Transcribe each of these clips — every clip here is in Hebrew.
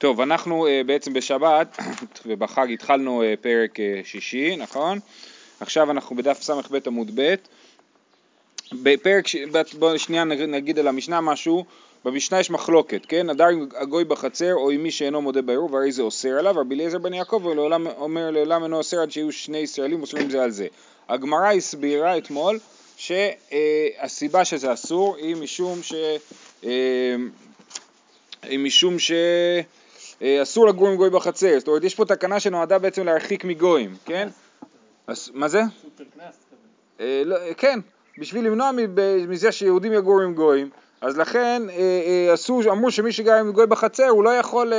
טוב, אנחנו uh, בעצם בשבת ובחג התחלנו uh, פרק uh, שישי, נכון? עכשיו אנחנו בדף ס"ב עמוד ב'. בפרק, ש... בואו שנייה נגיד על המשנה משהו. במשנה יש מחלוקת, כן? הדר הגוי בחצר או עם מי שאינו מודה בעירוב, הרי זה אוסר עליו, רבי אליעזר בן יעקב אומר לעולם אינו אוסר עד שיהיו שני ישראלים אוסרים זה על זה. הגמרא הסבירה אתמול שהסיבה שזה אסור היא משום ש... היא משום ש... אה, אסור לגור עם גוי בחצר, זאת אומרת יש פה תקנה שנועדה בעצם להרחיק מגויים, כן? מה זה? אה, לא, כן, בשביל למנוע מזה שיהודים יגורו עם גויים, אז לכן אה, אמרו שמי שגר עם גוי בחצר הוא לא יכול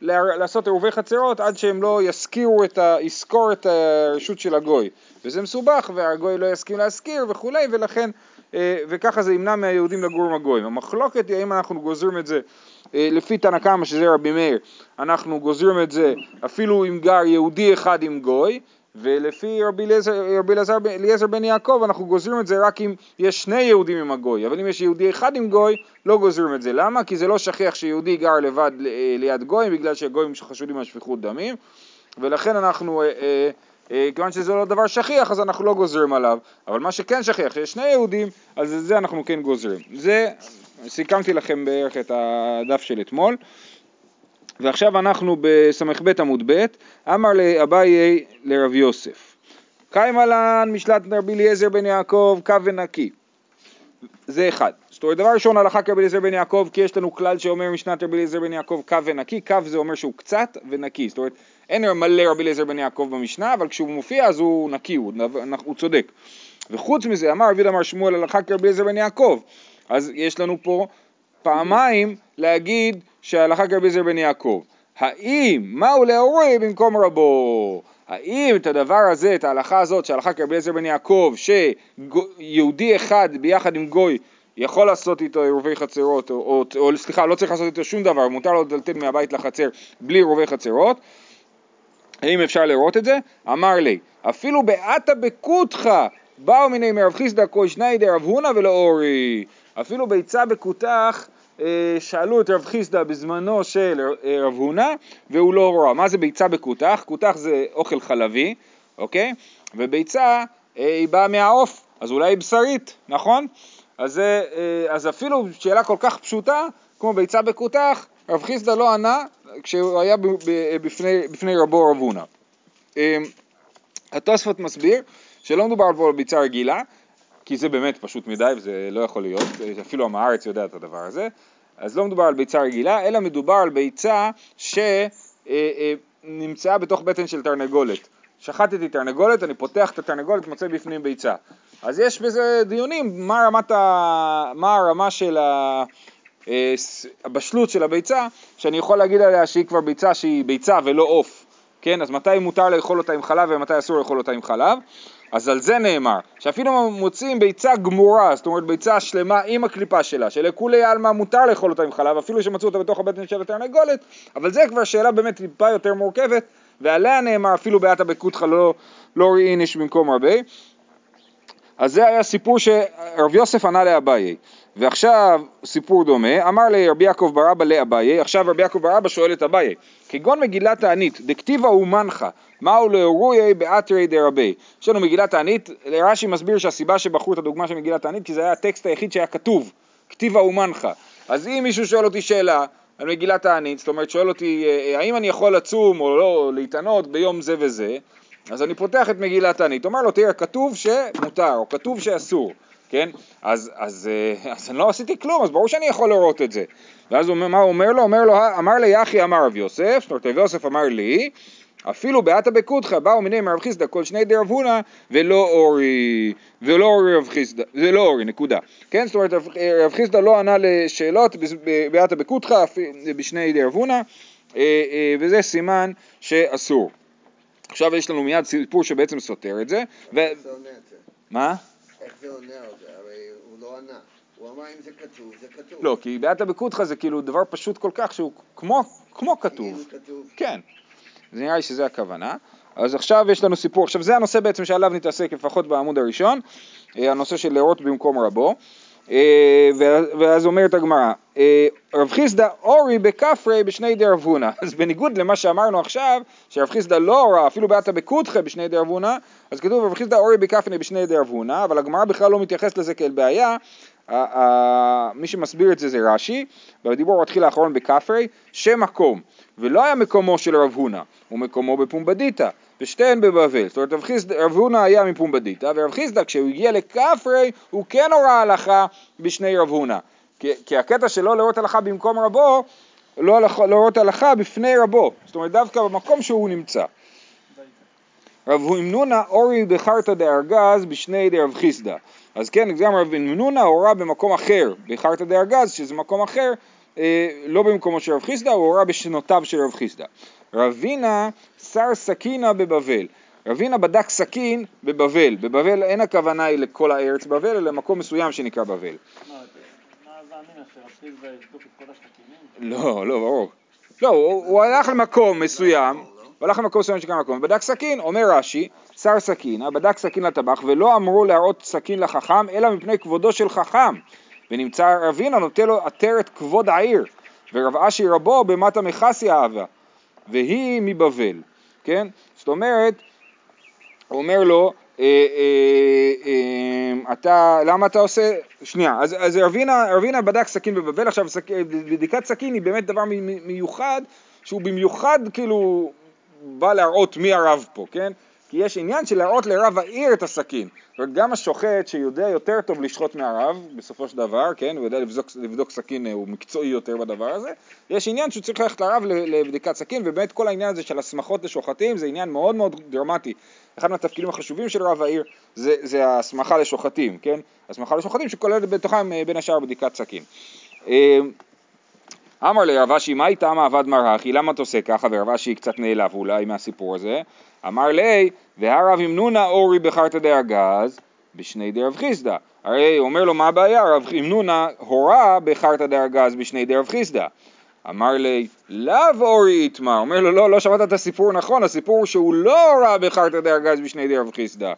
לעשות עירובי חצרות עד שהם לא יזכירו את ה... יזכור את הרשות של הגוי וזה מסובך והגוי לא יסכים להזכיר וכולי ולכן וככה זה ימנע מהיהודים לגור עם הגויים. המחלוקת היא האם אנחנו גוזרים את זה אה, לפי תנא קמא שזה רבי מאיר, אנחנו גוזרים את זה אפילו אם גר יהודי אחד עם גוי, ולפי רבי אליעזר בן יעקב אנחנו גוזרים את זה רק אם יש שני יהודים עם הגוי, אבל אם יש יהודי אחד עם גוי לא גוזרים את זה. למה? כי זה לא שכיח שיהודי גר לבד אה, ליד גויים, בגלל שהגויים חשודים על שפיכות דמים, ולכן אנחנו, אה, כיוון שזה לא דבר שכיח אז אנחנו לא גוזרים עליו, אבל מה שכן שכיח, שיש שני יהודים, אז זה אנחנו כן גוזרים. זה סיכמתי לכם בערך את הדף של אתמול. ועכשיו אנחנו בס"ב עמוד ב', אמר לאביי לרב יוסף. קיימה לן משלט רבי אליעזר בן יעקב קו ונקי. זה אחד. זאת אומרת, דבר ראשון הלכה כרבי אליעזר בן יעקב, כי יש לנו כלל שאומר משנת רבי אליעזר בן יעקב קו ונקי, קו זה אומר שהוא קצת ונקי. זאת אומרת, אין מלא רבי אליעזר בן יעקב במשנה, אבל כשהוא מופיע אז הוא נקי, הוא, הוא צודק. וחוץ מזה אמר רבי אמר שמואל הלכה כרבי אליעזר בן יעקב, אז יש לנו פה פעמיים להגיד שההלכה כרבי אליעזר בן יעקב. האם, מהו להורי במקום רבו? האם את הדבר הזה, את ההלכה הזאת, שההלכה כרבי אליעזר בן יעקב, שיהודי אחד ביחד עם גוי יכול לעשות איתו עירובי חצרות, או, או, או סליחה, לא צריך לעשות איתו שום דבר, מותר לו לדלתל מהבית לחצר בלי עירובי חצרות, האם אפשר לראות את זה? אמר לי, אפילו באתא בקותחא באו מיני מרב חיסדא כוי שני דרב הונא ולא אורי. אפילו ביצה בכותח אה, שאלו את רב חיסדא בזמנו של אה, רב הונא והוא לא ראה. מה זה ביצה בכותח? כותח זה אוכל חלבי, אוקיי? וביצה אה, היא באה מהעוף, אז אולי היא בשרית, נכון? אז, אז אפילו שאלה כל כך פשוטה כמו ביצה בכותח, רב חיסדא לא ענה כשהוא היה בפני, בפני רבו רב הונא. התוספות מסביר שלא מדובר פה על ביצה רגילה, כי זה באמת פשוט מדי וזה לא יכול להיות, אפילו עם הארץ יודע את הדבר הזה, אז לא מדובר על ביצה רגילה, אלא מדובר על ביצה שנמצאה בתוך בטן של תרנגולת. שחטתי תרנגולת, אני פותח את התרנגולת, מוצא בפנים ביצה. אז יש בזה דיונים, מה, רמת ה... מה הרמה של ה... הבשלות של הביצה, שאני יכול להגיד עליה שהיא כבר ביצה שהיא ביצה ולא עוף, כן? אז מתי מותר לאכול אותה עם חלב ומתי אסור לאכול אותה עם חלב? אז על זה נאמר, שאפילו מוצאים ביצה גמורה, זאת אומרת ביצה שלמה עם הקליפה שלה, שלכולי עלמא מותר לאכול אותה עם חלב, אפילו שמצאו אותה בתוך הבטן של התרנגולת, אבל זה כבר שאלה באמת טיפה יותר מורכבת, ועליה נאמר אפילו באתא בקותחא לא, לא ראיניש במקום רבי. אז זה היה סיפור שרב יוסף ענה לאביי. ועכשיו סיפור דומה, אמר לי רבי יעקב בר אבא לאביי, עכשיו רבי יעקב בר אבא שואל את אביי, כגון מגילת תענית, דכתיבה אומנך, מהו לאורוי באתרי דרבי. יש לנו מגילת תענית, רש"י מסביר שהסיבה שבחרו את הדוגמה של מגילת תענית, כי זה היה הטקסט היחיד שהיה כתוב, כתיבה אומנך. אז אם מישהו שואל אותי שאלה על מגילת תענית, זאת אומרת שואל אותי אה, האם אני יכול לצום או לא להתענות ביום זה וזה, אז אני פותח את מגילת תענית, אומר לו תראה כתוב שמותר או כתוב שאסור. כן? אז, אז, אה, אז אני לא עשיתי כלום, אז ברור שאני יכול לראות את זה. ואז הוא, מה הוא אומר לו? אומר לו, אמר לי יחי אמר רב יוסף, זאת אומרת רב יוסף אמר לי, אפילו באתא בקודחא באו מיני מרב חיסדא כל שני דרב הונא ולא אורי, ולא אורי רב חיסדא, זה לא אורי, נקודה. כן, זאת אומרת רב חיסדא לא ענה לשאלות באתא בקודחא בשני דרב הונא, אה, אה, וזה סימן שאסור. עכשיו יש לנו מיד סיפור שבעצם סותר את זה. ו... מה? איך זה עונה על זה? הרי הוא לא ענה. הוא אמר אם זה כתוב, זה כתוב. לא, כי באתא בקודחא זה כאילו דבר פשוט כל כך שהוא כמו, כמו כתוב. כתוב. כן. זה נראה לי שזה הכוונה. אז עכשיו יש לנו סיפור, עכשיו זה הנושא בעצם שעליו נתעסק לפחות בעמוד הראשון, אה, הנושא של לראות במקום רבו. אה, ואז אומרת הגמרא, אה, רב חיסדא אורי בכפרי בשני דרבונה, אז בניגוד למה שאמרנו עכשיו, שרב חיסדא לא הורה אפילו באתא בקודחי בשני דרבונה, אז כתוב רב חיסדא אורי בכפרי בשני דרבונה, אבל הגמרא בכלל לא מתייחסת לזה כאל בעיה, מי שמסביר את זה זה רש"י, בדיבור מתחיל האחרון בכפרי, שם מקום, ולא היה מקומו של רב הונא, הוא מקומו בפומבדיתא, ושתיהן בבבל. זאת אומרת, רב, הונא היה מפומבדיתא, ורב חיסדא כשהוא הגיע לכפרי, הוא כן הורה הלכה בשני רב הונא. כי, הקטע שלא להורות הלכה במקום רבו, לא להורות הלכה בפני רבו. זאת אומרת, דווקא במקום שהוא נמצא. רב הונא אורי בחרתא דארגז בשני דרב חיסדא. אז כן, גם רב הונא הורה במקום אחר, בחרתא דארגז, שזה מקום אחר, אה, לא במקומו של רב חיסדא, הוא הורה בשנותיו של רב חיסדא. רבינה שר סכינה בבבל. רבינה בדק סכין בבבל. בבבל אין הכוונה היא לכל הארץ בבל, אלא למקום מסוים שנקרא בבל. לא, לא, ברור. לא, הוא הלך למקום מסוים, הוא הלך למקום מסוים שנקרא מקום, בדק סכין, אומר רש"י, שר סכינה, בדק סכין לטבח, ולא אמרו להראות סכין לחכם, אלא מפני כבודו של חכם. ונמצא רבינה נוטה לו עטרת כבוד העיר, ורב אשי רבו במטה מכסי אהבה, והיא מבבל, כן? זאת אומרת, הוא אומר לו, אה, אה, אה, אתה, למה אתה עושה, שנייה, אז, אז רבינה, רבינה בדק סכין בבבל, עכשיו סכ, בדיקת סכין היא באמת דבר מיוחד, שהוא במיוחד כאילו בא להראות מי הרב פה, כן? כי יש עניין של להראות לרב העיר את הסכין. זאת אומרת, גם השוחט שיודע יותר טוב לשחוט מהרב, בסופו של דבר, כן, הוא יודע לבדוק, לבדוק סכין, הוא מקצועי יותר בדבר הזה, יש עניין שהוא צריך ללכת לרב לבדיקת סכין, ובאמת כל העניין הזה של הסמכות לשוחטים זה עניין מאוד מאוד דרמטי. אחד מהתפקידים החשובים של רב העיר זה, זה ההסמכה לשוחטים, כן? הסמכה לשוחטים שכוללת בתוכם אה, בין השאר בדיקת סכין. אמר לרב אשי, מה איתם עבד מרחי, למה אתה עושה ככה? ורב אשי קצת נעלב אולי מהסיפור הזה. אמר לי, והרב אמנונה אורי בחרתא דאגז בשני דרב חיסדא. הרי אומר לו, מה הבעיה? רב אמנונה הורה בחרתא דאגז בשני דרב חיסדא. אמר לי, לאו אורי איתמר. אומר לו, לא, לא שמעת את הסיפור נכון, הסיפור הוא שהוא לא הורה בחרתא דאגז בשני דרב חיסדא.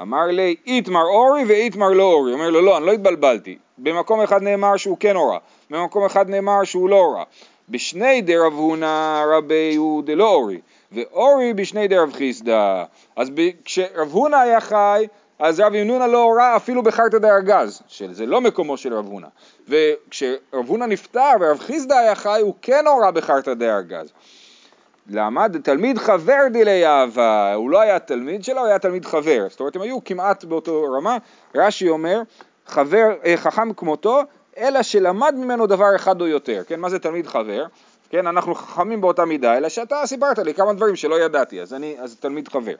אמר לי, איתמר אורי ואיתמר לא אורי. אומר לו, לא, אני לא התבלבלתי. במקום אחד נאמר שהוא כן הורה, במקום אחד נאמר שהוא לא הורה. בשני דרב הונא רבי הוא דלא אורי, ואורי בשני דרב חיסדא. אז כשרב הונא היה חי, אז רב ינונה לא הורה אפילו בחרטא דארגז, שזה לא מקומו של רב הונא. וכשרב הונא נפטר ורב חיסדא היה חי, הוא כן הורה בחרטא דארגז. למה? תלמיד חבר דילי אהבה, הוא לא היה תלמיד שלו, הוא היה תלמיד חבר. זאת אומרת, הם היו כמעט באותו רמה. רש"י אומר, חבר, אה, חכם כמותו, אלא שלמד ממנו דבר אחד או יותר. כן, מה זה תלמיד חבר? כן, אנחנו חכמים באותה מידה, אלא שאתה סיפרת לי כמה דברים שלא ידעתי, אז אני, אז תלמיד חבר.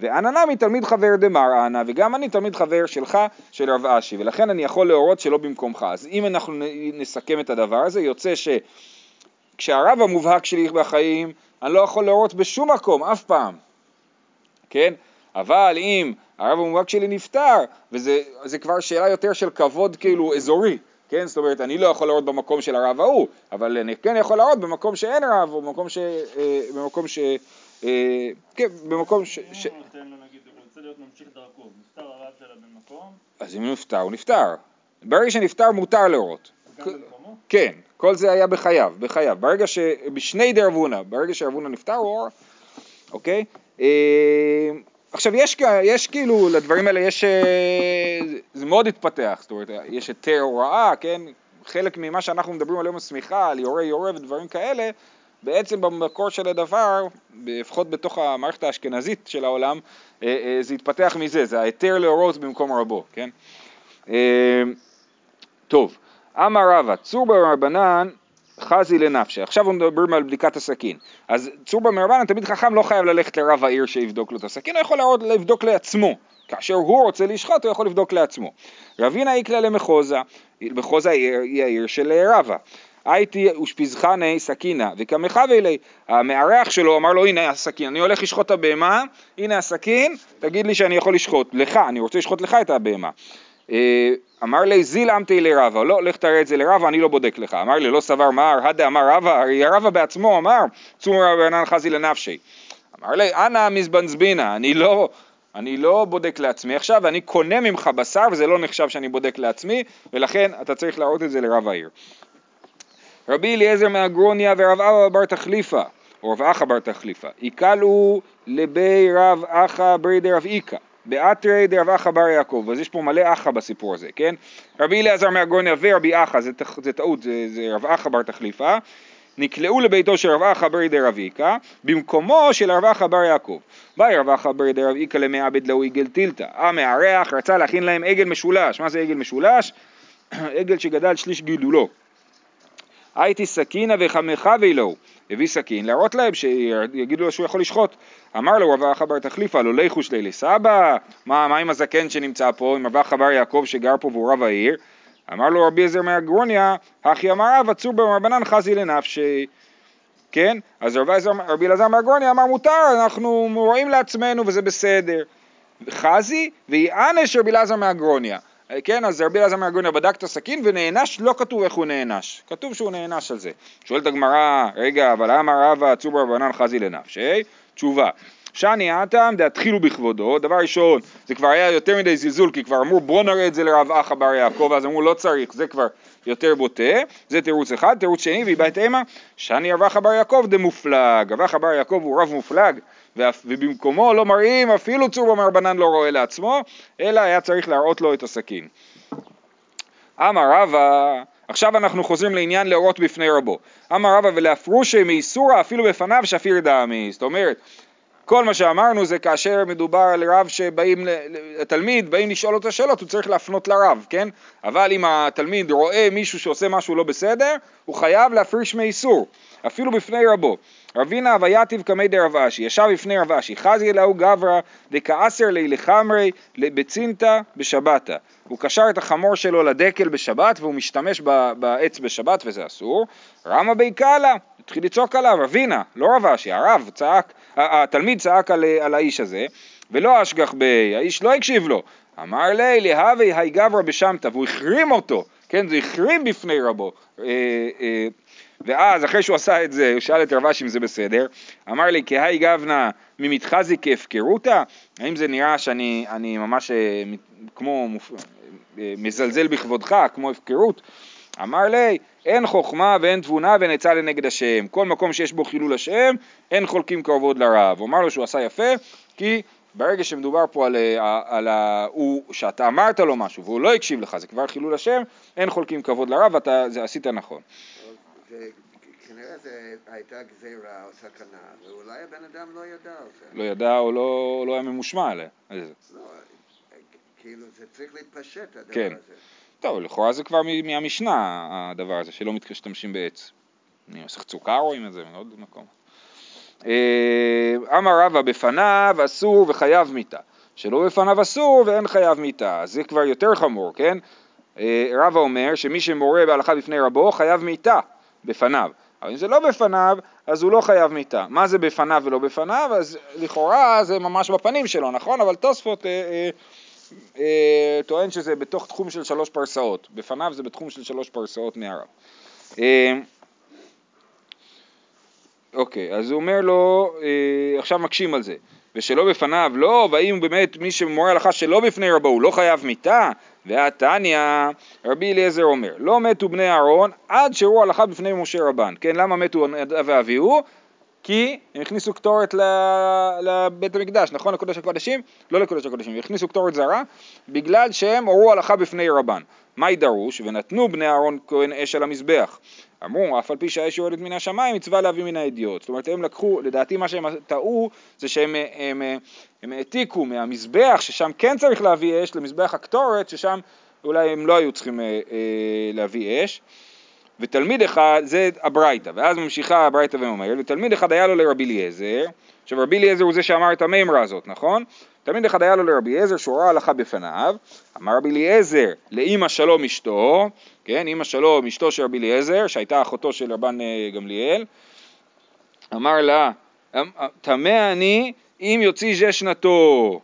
נמי תלמיד חבר דמר אנא, וגם אני תלמיד חבר שלך, של רב אשי, ולכן אני יכול להורות שלא במקומך. אז אם אנחנו נסכם את הדבר הזה, יוצא שכשהרב המובהק שלי בחיים, אני לא יכול להורות בשום מקום, אף פעם, כן? אבל אם הרב המובהק שלי נפטר, וזה כבר שאלה יותר של כבוד כאילו אזורי, כן? זאת אומרת, אני לא יכול להראות במקום של הרב ההוא, אבל אני כן יכול להראות במקום שאין רב, או במקום ש... אה, במקום ש... אה, כן, במקום ש... ש... אז אם הוא נפטר, הוא נפטר. ברגע שנפטר מותר להורות. כן, כל זה היה בחייו, בחייו. ברגע ש... בשני דרבונה, ברגע שרבונה נפטר הוא הורה, אוקיי? עכשיו יש, יש כאילו, לדברים האלה יש, אה, זה מאוד התפתח, זאת אומרת, יש היתר הוראה, כן, חלק ממה שאנחנו מדברים על יום השמיכה, על יורה יורה ודברים כאלה, בעצם במקור של הדבר, לפחות בתוך המערכת האשכנזית של העולם, אה, אה, זה התפתח מזה, זה ההיתר להורות במקום רבו, כן? טוב, אמר רבא, צור ברבנן חזי לנפשי. עכשיו הוא מדבר על בדיקת הסכין. אז צורבא מרבנן, תמיד חכם לא חייב ללכת לרב העיר שיבדוק לו את הסכין, הוא יכול לבדוק לעצמו. כאשר הוא רוצה לשחוט, הוא יכול לבדוק לעצמו. רבינה איקלה למחוזה, מחוזה היא העיר של רבא. הייתי אושפיזחני סכינה וקמחווה לי, המארח שלו אמר לו הנה הסכין, אני הולך לשחוט את הבהמה, הנה הסכין, תגיד לי שאני יכול לשחוט לך, אני רוצה לשחוט לך את הבהמה. אמר לי זיל אמתי לרבה, לא, לך תראה את זה לרבה, אני לא בודק לך. אמר לי, לא סבר מר, הדה אמר רבה, הרי רבה בעצמו אמר, צום רבנן חזי לנפשי. אמר לי, אנא מזבנזבינה, אני לא, אני לא בודק לעצמי עכשיו, ואני קונה ממך בשר וזה לא נחשב שאני בודק לעצמי, ולכן אתה צריך להראות את זה לרב העיר. רבי אליעזר מהגרוניה ורב אבא בר תחליפה, או רב אחא בר תחליפה, יקלו לבי רב אחא ברי דרב איכא. באתרי דרב אחא בר יעקב, אז יש פה מלא אחא בסיפור הזה, כן? רבי אליעזר מהגרוניה ורבי אחא, זה, זה טעות, זה, זה רב אחא בר תחליפה, נקלעו לביתו של רב אחא ברי דרב איכא, במקומו של רב אחא בר יעקב. באי רב אחא ברי דרב איכא למעבד לאו עגל טילתא. המארח רצה להכין להם עגל משולש. מה זה עגל משולש? עגל שגדל שליש גידולו. הייתי סכינה וחמך ולו. הביא סכין להראות להם שיגידו לו שהוא יכול לשחוט. אמר לו רב אחא בר תחליפה לא ליכו שלי לסבא? מה, מה עם הזקן שנמצא פה, עם רב אחא בר יעקב שגר פה והוא רב העיר? אמר לו רבי עזר מהגרוניה, הכי אמר רב עצור במרבנן חזי לנפשי. כן? אז רבי אלעזר מהגרוניה אמר מותר, אנחנו רואים לעצמנו וזה בסדר. חזי ויענש רבי אלעזר מהגרוניה. כן, אז רבי אלעזר מהגרוניה בדק את הסכין ונענש, לא כתוב איך הוא נענש, כתוב שהוא נענש על זה. שואלת הגמרא, רגע, אבל אמר רבא עצור ברבנן חזי לנפשי? תשובה, שאני עתם דהתחילו בכבודו, דבר ראשון זה כבר היה יותר מדי זלזול כי כבר אמרו בוא נראה את זה לרב אחא בר יעקב. אז אמרו לא צריך זה כבר יותר בוטה, זה תירוץ אחד, תירוץ שני ויבית אימה שאני רב אחא בר יעקב דמופלג, רב אחא בר יעקב הוא רב מופלג ובמקומו לא מראים אפילו צור במרבנן לא רואה לעצמו אלא היה צריך להראות לו את הסכין. אמר רבא עכשיו אנחנו חוזרים לעניין להורות בפני רבו. אמר רבא ולהפרושי מאיסורא אפילו בפניו שפיר דמי. זאת אומרת, כל מה שאמרנו זה כאשר מדובר על רב שבאים, התלמיד, באים לשאול אותו שאלות, הוא צריך להפנות לרב, כן? אבל אם התלמיד רואה מישהו שעושה משהו לא בסדר, הוא חייב להפריש מאיסור, אפילו בפני רבו. רבינה הווייתיב קמי דרב אשי, ישב בפני רב אשי, חזי אלהו גברא דכעשר לי לחמרי בצינתא בשבתא. הוא קשר את החמור שלו לדקל בשבת והוא משתמש בעץ בשבת וזה אסור. רמא בי קאלה, התחיל לצעוק עליו, רבינה, לא רב אשי, הרב צעק, התלמיד צעק על, על האיש הזה, ולא אשגח בי, האיש לא הקשיב לו. אמר לי, להווה היי גברא בשמתא, והוא החרים אותו, כן, זה החרים בפני רבו. אה, אה, ואז אחרי שהוא עשה את זה, הוא שאל את רבש אם זה בסדר, אמר לי כהי גבנה ממתחזי כהפקרותא? האם זה נראה שאני ממש אה, כמו אה, מזלזל בכבודך, כמו הפקרות? אמר לי, אין חוכמה ואין תבונה ואין עצה לנגד השם. כל מקום שיש בו חילול השם, אין חולקים כבוד לרב. הוא אמר לו שהוא עשה יפה, כי ברגע שמדובר פה על, אה, על, על הוא, שאתה אמרת לו משהו והוא לא הקשיב לך, זה כבר חילול השם, אין חולקים כבוד לרב, אתה זה, עשית נכון. כנראה זו הייתה גזירה או סכנה, ואולי הבן אדם לא ידע על זה. לא ידע או לא, לא היה ממושמע עליה. לא, כאילו זה צריך להתפשט הדבר כן. הזה. טוב, לכאורה זה כבר מהמשנה הדבר הזה, שלא משתמשים בעץ. אני מסך צוקר רואים את זה, מעוד מקום. אה, אמר רבא בפניו אסור וחייב מיתה, שלא בפניו אסור ואין חייב מיתה, זה כבר יותר חמור, כן? אה, רבא אומר שמי שמורה בהלכה בפני רבו חייב מיתה בפניו, אבל אם זה לא בפניו אז הוא לא חייב מיתה. מה זה בפניו ולא בפניו? אז לכאורה זה ממש בפנים שלו, נכון? אבל תוספות אה, אה, אה, טוען שזה בתוך תחום של שלוש פרסאות, בפניו זה בתחום של שלוש פרסאות מהרב. אה, אוקיי, אז הוא אומר לו, אה, עכשיו מקשים על זה, ושלא בפניו לא, והאם באמת מי שמורה הלכה שלא בפני רבו הוא לא חייב מיתה? והתניא, רבי אליעזר אומר, לא מתו בני אהרון עד שראו הלכה בפני משה רבן, כן, למה מתו ואביהו? כי הם הכניסו קטורת לבית המקדש, נכון? לקודש הקודשים? לא לקודש הקודשים, הכניסו קטורת זרה בגלל שהם הורו הלכה בפני רבן. מהי דרוש? ונתנו בני אהרון כהן אש על המזבח. אמרו, אף על פי שהאש יורדת מן השמיים, מצווה להביא מן הידיעות. זאת אומרת, הם לקחו, לדעתי מה שהם טעו, זה שהם הם, הם, הם העתיקו מהמזבח, ששם כן צריך להביא אש, למזבח הקטורת, ששם אולי הם לא היו צריכים אה, אה, להביא אש. ותלמיד אחד, זה הברייתא, ואז ממשיכה הברייתא ואומרת, ותלמיד אחד היה לו לרבי אליעזר, עכשיו רבי אליעזר הוא זה שאמר את המימרה הזאת, נכון? תלמיד אחד היה לו לרבי אליעזר שורה הלכה בפניו, אמר רבי אליעזר לאמא שלום אשתו, כן, אמא שלום אשתו של רבי אליעזר, שהייתה אחותו של רבן אה, גמליאל, אמר לה, אמ, טמא אני אם יוציא זה שנתו,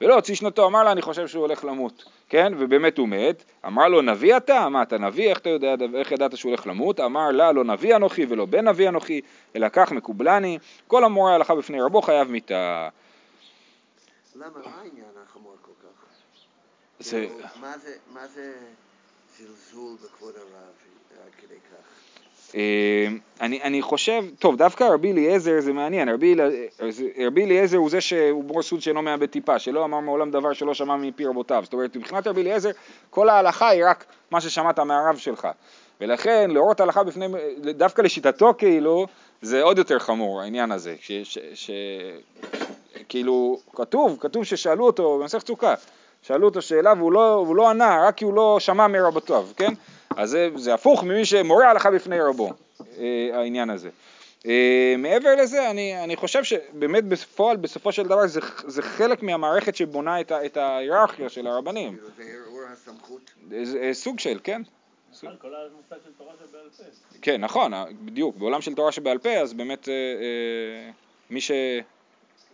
ולא הוציא שנתו, אמר לה אני חושב שהוא הולך למות. כן, ובאמת הוא מת, אמר לו נביא אתה? מה אתה נביא? איך אתה יודע, איך ידעת שהוא הולך למות? אמר לה לא נביא אנוכי ולא בן נביא אנוכי, אלא כך מקובלני, כל המורה הלכה בפני רבו חייב מיתה. למה, מה העניין החמור כל כך? זה... כאילו, מה זה- מה זה זלזול בכבוד הרב עד כדי כך? אה, אני, אני חושב, טוב, דווקא רבי אליעזר זה מעניין, רבי, אליעזר הוא זה שהוא בור סוד שאינו מאבד טיפה, שלא אמר מעולם דבר שלא שמע מפי רבותיו, זאת אומרת, מבחינת רבי אליעזר, כל ההלכה היא רק מה ששמעת מהרב שלך, ולכן להורות הלכה בפני, דווקא לשיטתו כאילו, זה עוד יותר חמור העניין הזה, ש, ש, ש, כאילו, כתוב, כתוב ששאלו אותו במסכת סוכה, שאלו אותו שאלה והוא לא, והוא לא ענה, רק כי הוא לא שמע מרבותיו, כן? אז זה, זה הפוך ממי שמורה הלכה בפני רבו, אה, העניין הזה. אה, מעבר לזה, אני, אני חושב שבאמת בפועל, בסופו של דבר, זה, זה חלק מהמערכת שבונה את, את ההיררכיה של הרבנים. זה ערעור הסמכות? זה, זה סוג של, כן? בכלל, כל המושג של תורה שבעל פה. כן, נכון, בדיוק. בעולם של תורה שבעל פה, אז באמת אה, אה,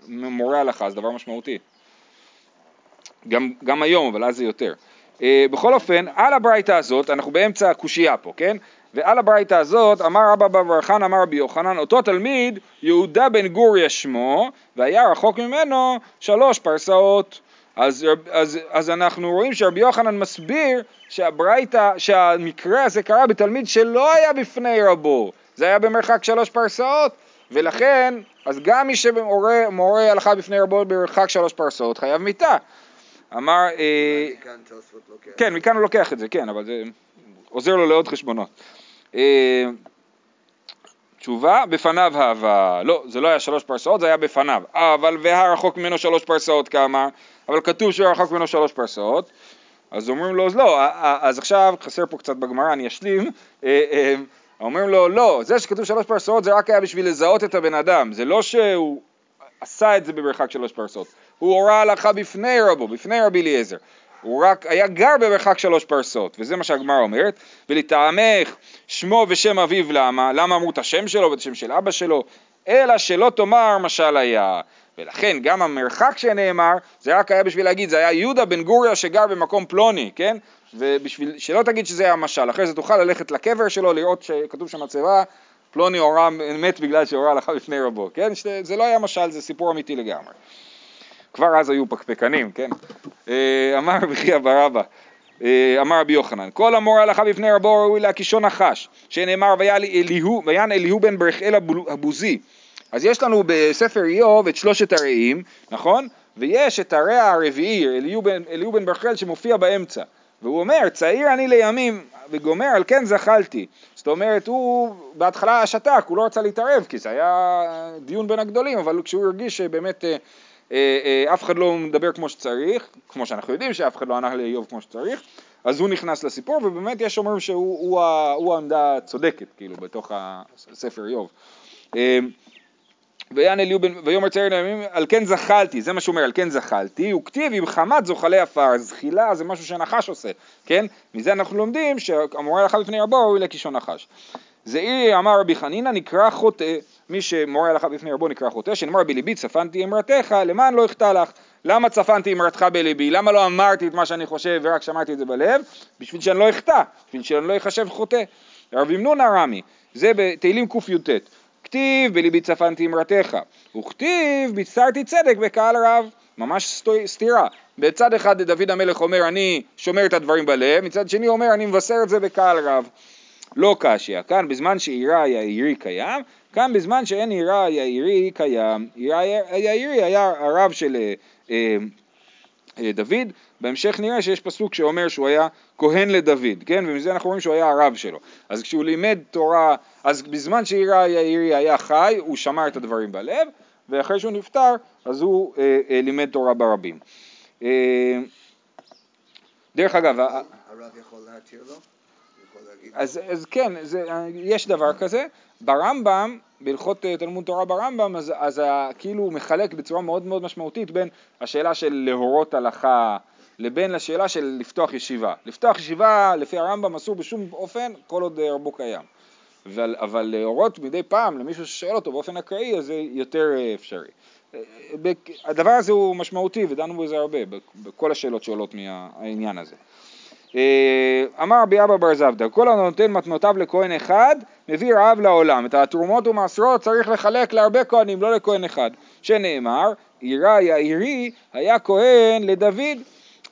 מי שמורה הלכה זה דבר משמעותי. גם, גם היום, אבל אז זה יותר. אה, בכל אופן, על הברייתא הזאת, אנחנו באמצע הקושייה פה, כן? ועל הברייתא הזאת אמר רבא בר חנא אמר רבי יוחנן, אותו תלמיד יהודה בן גוריה שמו, והיה רחוק ממנו שלוש פרסאות. אז, אז, אז אנחנו רואים שרבי יוחנן מסביר שהברייתא, שהמקרה הזה קרה בתלמיד שלא היה בפני רבו, זה היה במרחק שלוש פרסאות, ולכן, אז גם מי שמורה מורה הלכה בפני רבו במרחק שלוש פרסאות חייב מיתה. אמר, אה. כן, מכאן הוא לוקח את זה, כן, אבל זה עוזר לו לעוד חשבונות. אה, תשובה, בפניו הווה, לא, זה לא היה שלוש פרסאות, זה היה בפניו, אבל והרחוק ממנו שלוש פרסאות כאמר, אבל כתוב שהוא רחוק ממנו שלוש פרסאות, אז אומרים לו, אז לא, אז עכשיו חסר פה קצת בגמרא, אני אשלים, אה, אומרים לו, לא, זה שכתוב שלוש פרסאות זה רק היה בשביל לזהות את הבן אדם, זה לא שהוא עשה את זה במרחק שלוש פרסאות, הוא הורה הלכה בפני רבו, בפני רבי אליעזר, הוא רק היה גר במרחק שלוש פרסאות, וזה מה שהגמרא אומרת, ולטעמך שמו ושם אביו למה, למה אמרו את השם שלו ואת השם של אבא שלו, אלא שלא תאמר משל היה, ולכן גם המרחק שנאמר, זה רק היה בשביל להגיד, זה היה יהודה בן גוריה שגר במקום פלוני, כן? ובשביל שלא תגיד שזה היה משל, אחרי זה תוכל ללכת לקבר שלו, לראות שכתוב שם מצבה, פלוני הורה, מת בגלל שהורה הלכה בפני רבו, כן? זה לא היה משל, זה סיפור אמיתי לגמרי. כבר אז היו פקפקנים, כן? אה, אמר רבי חייא ברבא, אה, אמר רבי יוחנן, כל המורה הלכה בפני רבו ראוי להקישו נחש, שנאמר ויען אליהו, בן ברכאל הבו- הבוזי. אז יש לנו בספר איוב את שלושת הרעים, נכון? ויש את הרע הרביעי, אליהו בן, אליהו ברכאל שמופיע באמצע. והוא אומר, צעיר אני לימים, וגומר, על כן זחלתי. זאת אומרת, הוא בהתחלה שתק, הוא לא רצה להתערב, כי זה היה דיון בין הגדולים, אבל כשהוא הרגיש שבאמת אה, אה, אה, אף אחד לא מדבר כמו שצריך, כמו שאנחנו יודעים שאף אחד לא ענה לאיוב כמו שצריך, אז הוא נכנס לסיפור, ובאמת יש אומרים שהוא הוא, הוא העמדה הצודקת, כאילו, בתוך הספר איוב. ויען אליהו בן, ויאמר צעיר לימים, על כן זחלתי, זה מה שהוא אומר, על כן זחלתי, הוא כתיב עם חמת זוחלי עפר, זחילה זה משהו שנחש עושה, כן? מזה אנחנו לומדים שהמורה הלכה בפני רבו ראוי לקישון נחש. זעירי אמר רבי חנינא נקרא חוטא, מי שמורה הלכה בפני רבו נקרא חוטא, שנאמר בליבי צפנתי אמרתך, למען לא אחטא לך. למה צפנתי אמרתך בליבי? למה לא אמרתי את מה שאני חושב ורק שמעתי את זה בלב? בשביל שאני לא אחטא, בשביל שאני לא אחשב חוטא. רב ימנון הרמי, זה בתהילים קי"ט. כתיב בליבי צפנתי אמרתך, וכתיב ביצרתי צדק בקהל רב, ממש סתירה. בצד אחד דוד המלך אומר אני שומר את הדברים בלב, מצד שני אומר אני מבשר את זה בקהל רב. לא קשיא, כאן בזמן שעירה היאירי קיים, כאן בזמן שאין עירה היאירי קיים. עירה היאירי היה הרב של אה, אה, דוד, בהמשך נראה שיש פסוק שאומר שהוא היה כהן לדוד, כן? ומזה אנחנו רואים שהוא היה הרב שלו. אז כשהוא לימד תורה, אז בזמן היאירי היה חי, הוא שמר את הדברים בלב, ואחרי שהוא נפטר, אז הוא אה, אה, לימד תורה ברבים. אה, דרך אגב, הרב יכול להתיר לו? אז, אז כן, זה, יש דבר כזה. ברמב"ם, בהלכות אה, תלמוד תורה ברמב"ם, אז, אז ה- כאילו הוא מחלק בצורה מאוד מאוד משמעותית בין השאלה של להורות הלכה לבין השאלה של לפתוח ישיבה. לפתוח ישיבה, לפי הרמב"ם, אסור בשום אופן, כל עוד אה, רבו קיים. אבל, אבל להורות מדי פעם למישהו ששואל אותו באופן אקראי, אז זה יותר אה, אפשרי. אה, הדבר הזה הוא משמעותי ודנו בזה הרבה, בכ- בכל השאלות שעולות מהעניין הזה. אה, אמר רבי אבא בר זבדא, כל הנותן מתנותיו לכהן אחד, מביא רעב לעולם. את התרומות ומעשרות צריך לחלק להרבה כהנים, לא לכהן אחד. שנאמר, עירה יאירי היה כהן לדוד.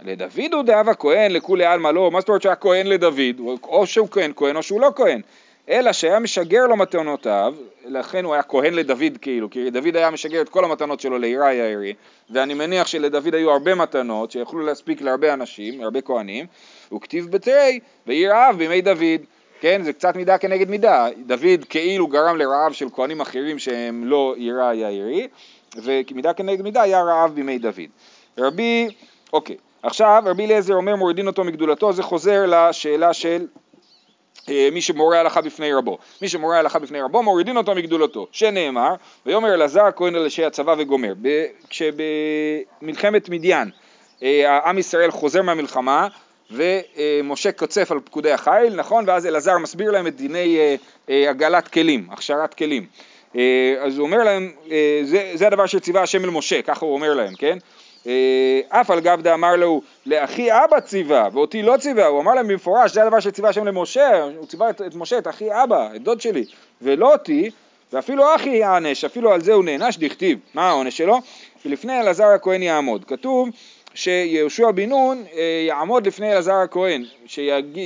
לדוד הוא דאב הכהן לכולי עלמא לא, מה זאת אומרת שהיה כהן לדוד? או שהוא כהן כהן או שהוא לא כהן. אלא שהיה משגר לו מתנותיו, לכן הוא היה כהן לדוד כאילו, כי דוד היה משגר את כל המתנות שלו לעירה יאירי, ואני מניח שלדוד היו הרבה מתנות שיכולו להספיק להרבה אנשים, להרבה כהנים, הוא כתיב בתרי, ויהי רעב בימי דוד. כן, זה קצת מידה כנגד מידה, דוד כאילו גרם לרעב של כהנים אחרים שהם לא יראה יאירי, ומידה כנגד מידה היה רעב בימי דוד. רבי, אוקיי, עכשיו רבי אליעזר אומר מורידין אותו מגדולתו, זה חוזר לשאלה של מי שמורה הלכה בפני רבו. מי שמורה הלכה בפני רבו מורידין אותו מגדולתו, שנאמר, ויאמר אלעזר כהן אל אנשי הצבא וגומר. כשבמלחמת מדיין אה, עם ישראל חוזר מהמלחמה ומשה קוצף על פקודי החיל, נכון? ואז אלעזר מסביר להם את דיני אה, הגלת כלים, הכשרת כלים. אז הוא אומר להם, זה, זה הדבר שציווה השם אל משה, ככה הוא אומר להם, כן? אה, אף על גב דאמר לו לאחי אבא ציווה ואותי לא ציווה, הוא אמר להם במפורש זה הדבר שציווה השם למשה, הוא ציווה את, את משה, את אחי אבא, את דוד שלי, ולא אותי, ואפילו אחי יענש, אפילו על זה הוא נענש דכתיב, מה העונש שלו? שלפני אלעזר הכהן יעמוד, כתוב שיהושע בן נון אה, יעמוד לפני אלעזר הכהן,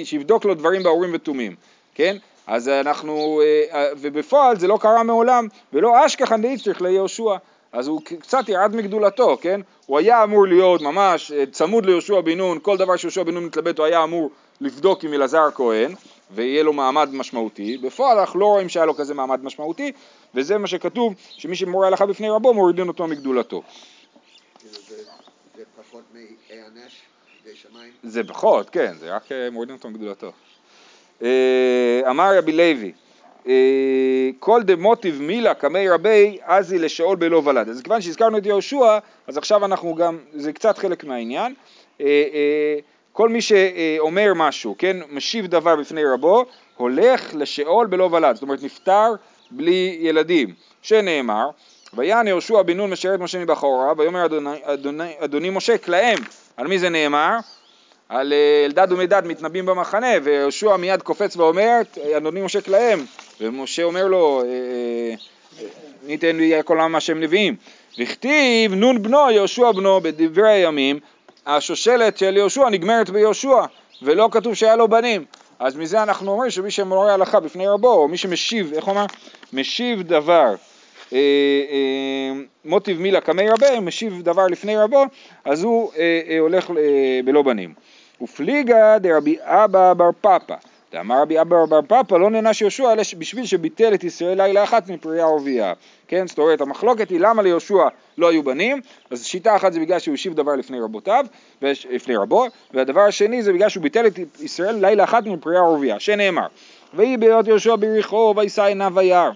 שיבדוק לו דברים באורים ותומים, כן? אז אנחנו, אה, ובפועל זה לא קרה מעולם, ולא אשכחן דאיצטריך ליהושע אז הוא קצת ירד מגדולתו, כן? הוא היה אמור להיות ממש אה, צמוד ליהושע בן נון, כל דבר שיהושע בן נון מתלבט הוא היה אמור לבדוק עם אלעזר הכהן ויהיה לו מעמד משמעותי, בפועל אנחנו לא רואים שהיה לו כזה מעמד משמעותי וזה מה שכתוב שמי שמורה הלכה בפני רבו מורידים אותו מגדולתו. זה פחות, כן, זה רק אה, מורידים אותו מגדולתו. אה, אמר רבי לוי כל דמוטיב מילה קמי רבי אזי לשאול בלא ולד. אז כיוון שהזכרנו את יהושע, אז עכשיו אנחנו גם, זה קצת חלק מהעניין. אה, אה, כל מי שאומר משהו, כן, משיב דבר בפני רבו, הולך לשאול בלא ולד, זאת אומרת נפטר בלי ילדים, שנאמר, ויען יהושע בן נון משרת משה מבחורה, ויאמר אדוני, אדוני, אדוני משה כלאם, על מי זה נאמר? על אלדד ומדד מתנבאים במחנה, ויהושע מיד קופץ ואומר, אדוני משה כלאם, ומשה אומר לו, אה, אה, ניתן לי כל העם השם נביאים. וכתיב נון בנו יהושע בנו בדברי הימים, השושלת של יהושע נגמרת ביהושע, ולא כתוב שהיה לו בנים. אז מזה אנחנו אומרים שמי שמורה הלכה בפני רבו, או מי שמשיב, איך אומר? משיב דבר. אה, אה, מוטיב מילה קמי רבה, משיב דבר לפני רבו, אז הוא אה, אה, הולך בלא בנים. ופליגה דרבי אבא בר פפא ואמר רבי אבא בר פפא לא נענש יהושע אלא בשביל שביטל את ישראל לילה אחת מפרי ערבייה. כן, זאת אומרת המחלוקת היא למה ליהושע לא היו בנים, אז שיטה אחת זה בגלל שהוא השיב דבר לפני רבותיו, לפני רבו, והדבר השני זה בגלל שהוא ביטל את ישראל לילה אחת מפרי ערבייה, שנאמר ויהי בהיות יהושע ביריחו וישא עיניו וירא.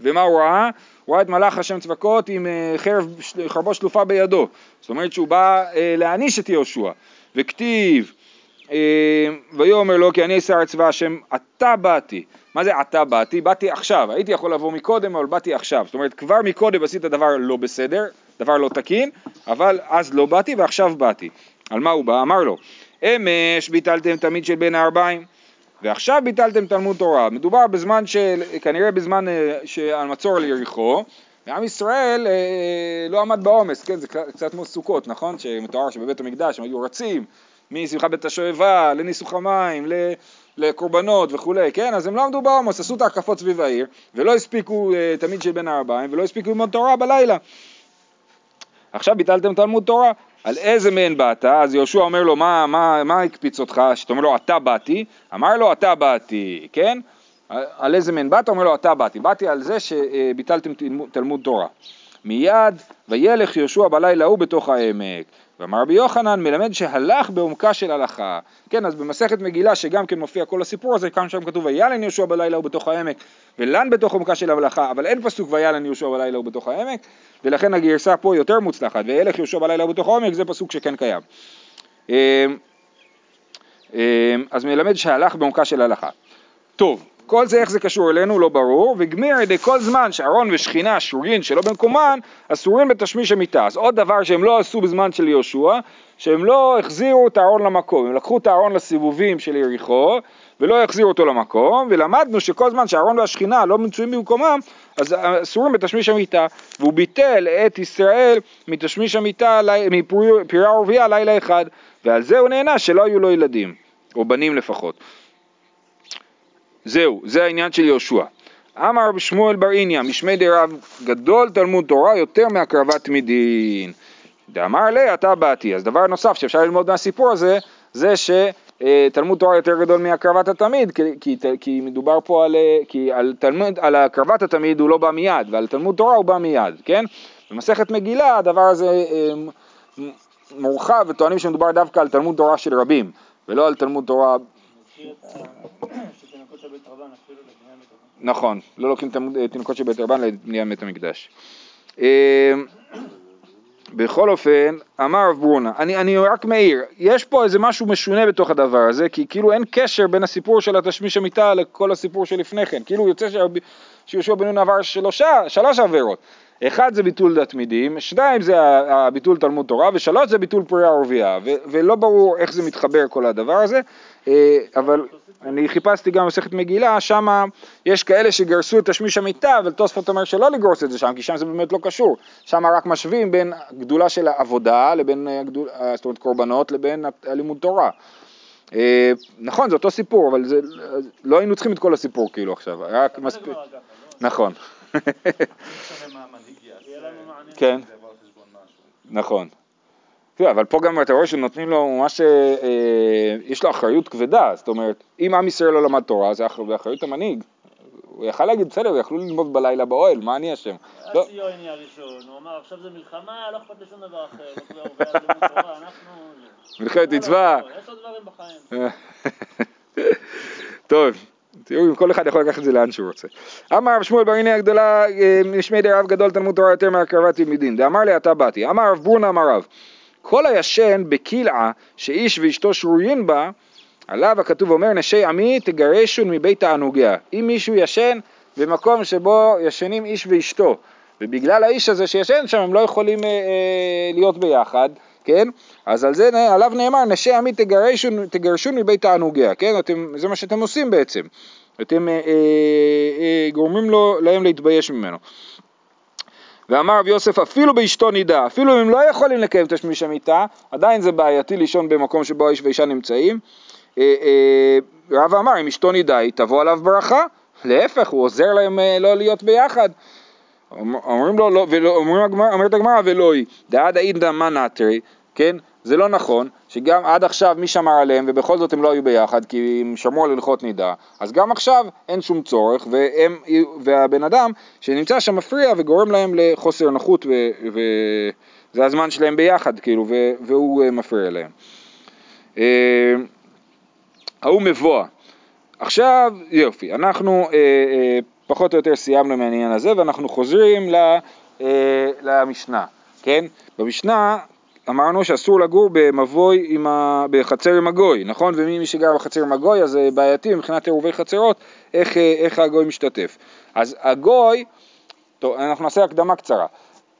ומה הוא ראה? הוא ראה את מלאך השם צבקות עם אה, חרב, חרבו שלופה בידו, זאת אומרת שהוא בא אה, להעניש את יהושע, וכתיב ויאמר לו כי אני שר צבא השם עתה באתי מה זה עתה באתי? באתי עכשיו, הייתי יכול לבוא מקודם אבל באתי עכשיו זאת אומרת כבר מקודם עשית דבר לא בסדר, דבר לא תקין אבל אז לא באתי ועכשיו באתי על מה הוא בא? אמר לו אמש ביטלתם תמיד של בין הארבעים ועכשיו ביטלתם תלמוד תורה מדובר בזמן של, כנראה בזמן אה, של מצור על יריחו ועם ישראל אה, לא עמד בעומס, כן, זה קצת כמו סוכות, נכון? שמתואר שבבית המקדש הם היו רצים משמחת בית השואבה לניסוך המים, לקורבנות וכולי, כן? אז הם לא עמדו בעומס, עשו את ההקפות סביב העיר, ולא הספיקו uh, תמיד של בין הארבעים, ולא הספיקו ללמוד תורה בלילה. עכשיו ביטלתם תלמוד תורה, על איזה מהן באת? אז יהושע אומר לו, מה, מה, מה הקפיץ אותך? שאתה אומר לו, אתה באתי, אמר לו, אתה באתי, כן? על איזה מהן באת? אומר לו, אתה באתי. באתי על זה שביטלתם תלמוד תורה. מיד, וילך יהושע בלילה ההוא בתוך העמק. ואמר רבי יוחנן מלמד שהלך בעומקה של הלכה. כן, אז במסכת מגילה שגם כן מופיע כל הסיפור הזה, כאן שם כתוב וילן יהושע בלילה ובתוך העמק, ולן בתוך עומקה של הלכה, אבל אין פסוק וילן יהושע בלילה ובתוך העמק, ולכן הגרסה פה יותר מוצלחת, וילך יהושע בלילה ובתוך העמק זה פסוק שכן קיים. אמ, אמ, אז מלמד שהלך בעומקה של הלכה. טוב, כל זה איך זה קשור אלינו לא ברור, וגמיר ידי כל זמן שארון ושכינה שורין שלא במקומן, אסורים בתשמיש המיטה. אז עוד דבר שהם לא עשו בזמן של יהושע, שהם לא החזירו את הארון למקום, הם לקחו את הארון לסיבובים של יריחו, ולא יחזיר אותו למקום, ולמדנו שכל זמן שהארון והשכינה לא מצויים במקומם, אז אסורים בתשמיש המיטה, והוא ביטל את ישראל מתשמיש המיטה, מפרייה ורבייה לילה אחד, ועל זה הוא נענש שלא היו לו ילדים, או בנים לפחות. זהו, זה העניין של יהושע. אמר רבי שמואל בר איניה, משמי דרב גדול תלמוד תורה יותר מהקרבת מדין. דאמר לי, אתה באתי. אז דבר נוסף שאפשר ללמוד מהסיפור הזה, זה שתלמוד תורה יותר גדול מהקרבת התמיד, כי, כי, מדובר פה על, כי על, תלמוד, על הקרבת התמיד הוא לא בא מיד, ועל תלמוד תורה הוא בא מיד, כן? במסכת מגילה הדבר הזה אה, מורחב וטוענים שמדובר דווקא על תלמוד תורה של רבים, ולא על תלמוד תורה... נכון, לא לוקחים תינוקות של בית רבן לבניית בית המקדש. אה, בכל אופן, אמר רב ברונה, אני, אני רק מעיר, יש פה איזה משהו משונה בתוך הדבר הזה, כי כאילו אין קשר בין הסיפור של התשמיש המיטה לכל הסיפור שלפני כן, כאילו יוצא שיהושע בן נון עבר שלושה, שלוש עבירות, אחד זה ביטול תלמידים, שניים זה הביטול תלמוד תורה, ושלוש זה ביטול פרייה ורבייה, ולא ברור איך זה מתחבר כל הדבר הזה, אה, אבל אני חיפשתי גם מסכת מגילה, שם יש כאלה שגרסו את תשמיש המיטה, אבל תוספות אומר שלא לגרוס את זה שם, כי שם זה באמת לא קשור. שם רק משווים בין גדולה של העבודה, לבין הגדול, זאת אומרת קורבנות, לבין הלימוד תורה. אה, נכון, זה אותו סיפור, אבל זה, לא היינו צריכים את כל הסיפור כאילו עכשיו, רק מספיק. נכון. כן. נכון. תראה, אבל פה גם אתה רואה שנותנים לו ממש, אה, אה, יש לו אחריות כבדה, זאת אומרת, אם עם ישראל לא למד תורה, זה באחריות המנהיג. הוא יכל להגיד, בסדר, יכלו ללמוד בלילה באוהל, מה אני אשם? לא. ציון נהיה ראשון, הוא אמר, עכשיו זה מלחמה, לא אכפת לי שום דבר אחר, אנחנו... מלחמת מצווה. לא, יש עוד דברים בחיים. טוב. תראו כל אחד יכול לקחת את זה לאן שהוא רוצה. אמר רב שמואל בר הגדולה, אה, משמי דרב גדול תלמוד תורה יותר מהקרבת תלמידים. דאמר לי אתה באתי. אמר רב בורנה אמר רב, כל הישן בקילעה שאיש ואשתו שרויים בה, עליו הכתוב אומר נשי עמי תגרשון מבית תענוגיה. אם מישהו ישן במקום שבו ישנים איש ואשתו, ובגלל האיש הזה שישן שם הם לא יכולים אה, אה, להיות ביחד, כן? אז על זה, עליו נאמר נשי עמי תגרשון, תגרשון מבית תענוגיה, כן? אתם, זה מה שאתם עושים בעצם. אתם אה, אה, אה, גורמים לו, להם להתבייש ממנו. ואמר רב יוסף אפילו באשתו נידה, אפילו אם לא יכולים לקיים תשמיש המיטה, עדיין זה בעייתי לישון במקום שבו האיש והאישה נמצאים. אה, אה, רב אמר אם אשתו נידה היא תבוא עליו ברכה, להפך הוא עוזר להם אה, לא להיות ביחד. אומרים לו, לא, ולא, אומרת הגמרא ולא היא, דעד האינדה מה נטרי, כן? זה לא נכון, שגם עד עכשיו מי שמר עליהם ובכל זאת הם לא היו ביחד כי הם שמרו על הלכות נידה, אז גם עכשיו אין שום צורך והם, והבן אדם שנמצא שם מפריע וגורם להם לחוסר נוחות וזה הזמן שלהם ביחד כאילו והוא אה, מפריע להם. אה, ההוא מבואה. עכשיו יופי, אנחנו אה, אה, פחות או יותר סיימנו מהעניין הזה ואנחנו חוזרים ל, אה, למשנה, כן? במשנה אמרנו שאסור לגור במבוי עם ה... בחצר עם הגוי, נכון? ומי שגר בחצר עם הגוי אז זה בעייתי מבחינת עירובי חצרות, איך, איך הגוי משתתף. אז הגוי, טוב, אנחנו נעשה הקדמה קצרה.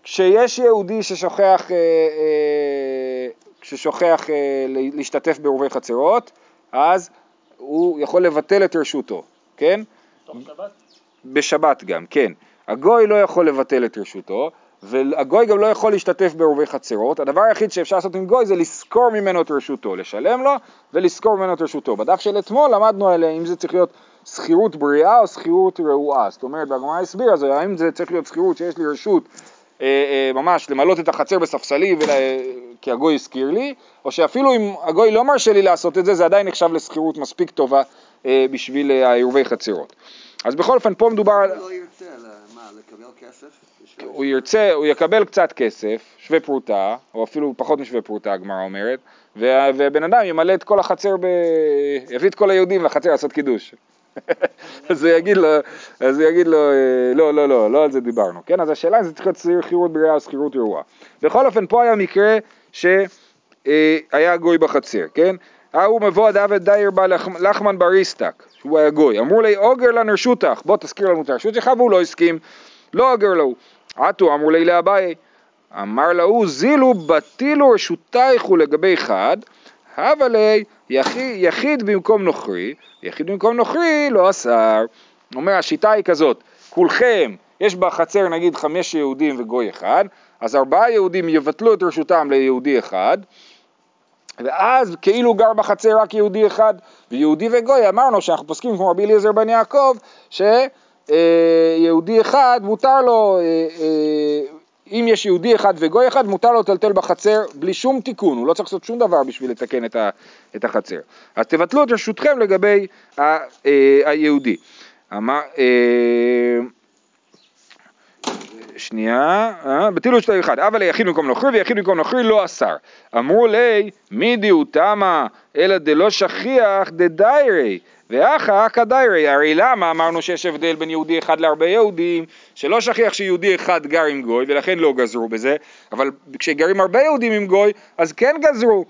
כשיש יהודי ששוכח, אה, אה, ששוכח אה, להשתתף בעירובי חצרות, אז הוא יכול לבטל את רשותו, כן? בשבת? בשבת גם, כן. הגוי לא יכול לבטל את רשותו, והגוי גם לא יכול להשתתף בעורבי חצרות, הדבר היחיד שאפשר לעשות עם גוי זה לשכור ממנו את רשותו, לשלם לו ולשכור ממנו את רשותו. בדף של אתמול למדנו עליה אם זה צריך להיות שכירות בריאה או שכירות רעועה, זאת אומרת והגמרא הסבירה זה האם זה צריך להיות שכירות שיש לי רשות אה, אה, ממש למלות את החצר בספסלי ולה... כי הגוי הזכיר לי, או שאפילו אם הגוי לא מרשה לי לעשות את זה, זה עדיין נחשב לשכירות מספיק טובה אה, בשביל אה, העירובי חצרות. אז בכל אופן פה מדובר על... הוא לא ירצה, מה, לקבל כסף? הוא ירצה, הוא יקבל קצת כסף, שווה פרוטה, או אפילו פחות משווה פרוטה, הגמרא אומרת, והבן אדם ימלא את כל החצר, ב... יביא את כל היהודים לחצר לעשות קידוש. אז הוא יגיד לו, אז הוא יגיד לו, אה, לא, לא, לא, לא על זה דיברנו, כן? אז השאלה אם זה צריך להיות שכירות בריאה או שכירות רעועה. בכל אופן, פה היה מקרה שהיה גוי בחצר, כן? ההוא מבוא דוד דייר בא לחמן בריסטק, שהוא היה גוי, אמרו לי אוגר לנו רשותך, בוא תזכיר לנו את הרשות שלך, והוא לא הסכים, לא אוגר לו, עטו אמרו לי לאביי, אמר להוא זילו בטילו רשותייך ולגבי חד, הווה לי יחיד, יחיד במקום נוכרי, יחיד במקום נוכרי לא אסר. אומר השיטה היא כזאת, כולכם, יש בחצר נגיד חמש יהודים וגוי אחד, אז ארבעה יהודים יבטלו את רשותם ליהודי אחד, ואז כאילו גר בחצר רק יהודי אחד, ויהודי וגוי אמרנו שאנחנו פוסקים כמו רבי אליעזר בן יעקב, שיהודי אחד מותר לו, אה, אה, אם יש יהודי אחד וגוי אחד מותר לו לטלטל בחצר בלי שום תיקון, הוא לא צריך לעשות שום דבר בשביל לתקן את, את החצר. אז תבטלו את רשותכם לגבי אה, היהודי. אמר, שנייה, אה, בטילו שתי אחד, אבל יחיד במקום נוכרי ויחיד במקום נוכרי לא אסר. אמרו לי, מי דיהו תמה, אלא דלא שכיח דדיירי, ואחא אכא דיירי. הרי למה אמרנו שיש הבדל בין יהודי אחד להרבה יהודים, שלא שכיח שיהודי אחד גר עם גוי, ולכן לא גזרו בזה, אבל כשגרים הרבה יהודים עם גוי, אז כן גזרו.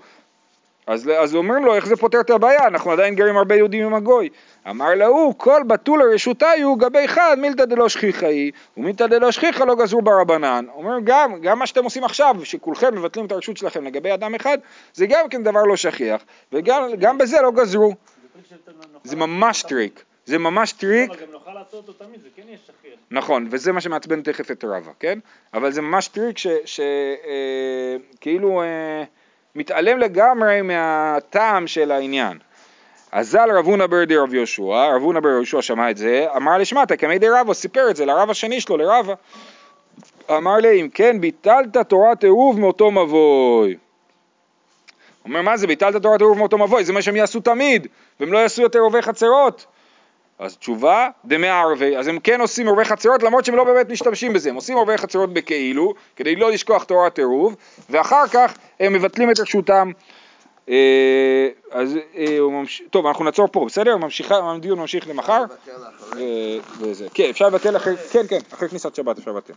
אז, אז אומרים לו, איך זה פותר את הבעיה? אנחנו עדיין גרים הרבה יהודים עם הגוי. אמר להו, כל בטולי רשותייהו גבי חד מילתא דלא שכיחא היא, ומילתא דלא שכיחא לא גזרו בה רבנן. אומר גם, גם מה שאתם עושים עכשיו, שכולכם מבטלים את הרשות שלכם לגבי אדם אחד, זה גם כן דבר לא שכיח, וגם בזה לא גזרו. זה ממש טריק. זה ממש טריק. אבל גם נוכל לעשות אותו תמיד, זה כן יהיה שכיח. נכון, וזה מה שמעצבן תכף את רבא, כן? אבל זה ממש טריק שכאילו אה, מתעלם לגמרי מהטעם של העניין. אזל רב הונא בריה דרב יהושע, רב הונא בריה דרב יהושע שמע את זה, אמרה לשמעתא קמיה דרבא, סיפר את זה לרב השני שלו, לרבא. אמר ליה, אם כן ביטלת תורת עירוב מאותו מבוי. אומר, מה זה, ביטלת תורת עירוב מאותו מבוי, זה מה שהם יעשו תמיד, והם לא יעשו יותר עירובי חצרות. אז תשובה, דמערבי, אז הם כן עושים עירובי חצרות למרות שהם לא באמת משתמשים בזה, הם עושים עירובי חצרות בכאילו, כדי לא לשכוח תורת עירוב, ואחר כך הם מבטלים את רשותם אז אה, הוא ממשיך, טוב אנחנו נעצור פה, בסדר? הדיון ממשיך למחר. וזה, כן, אפשר לבטל אחרי, כן, כן, אחרי כניסת שבת אפשר לבטל.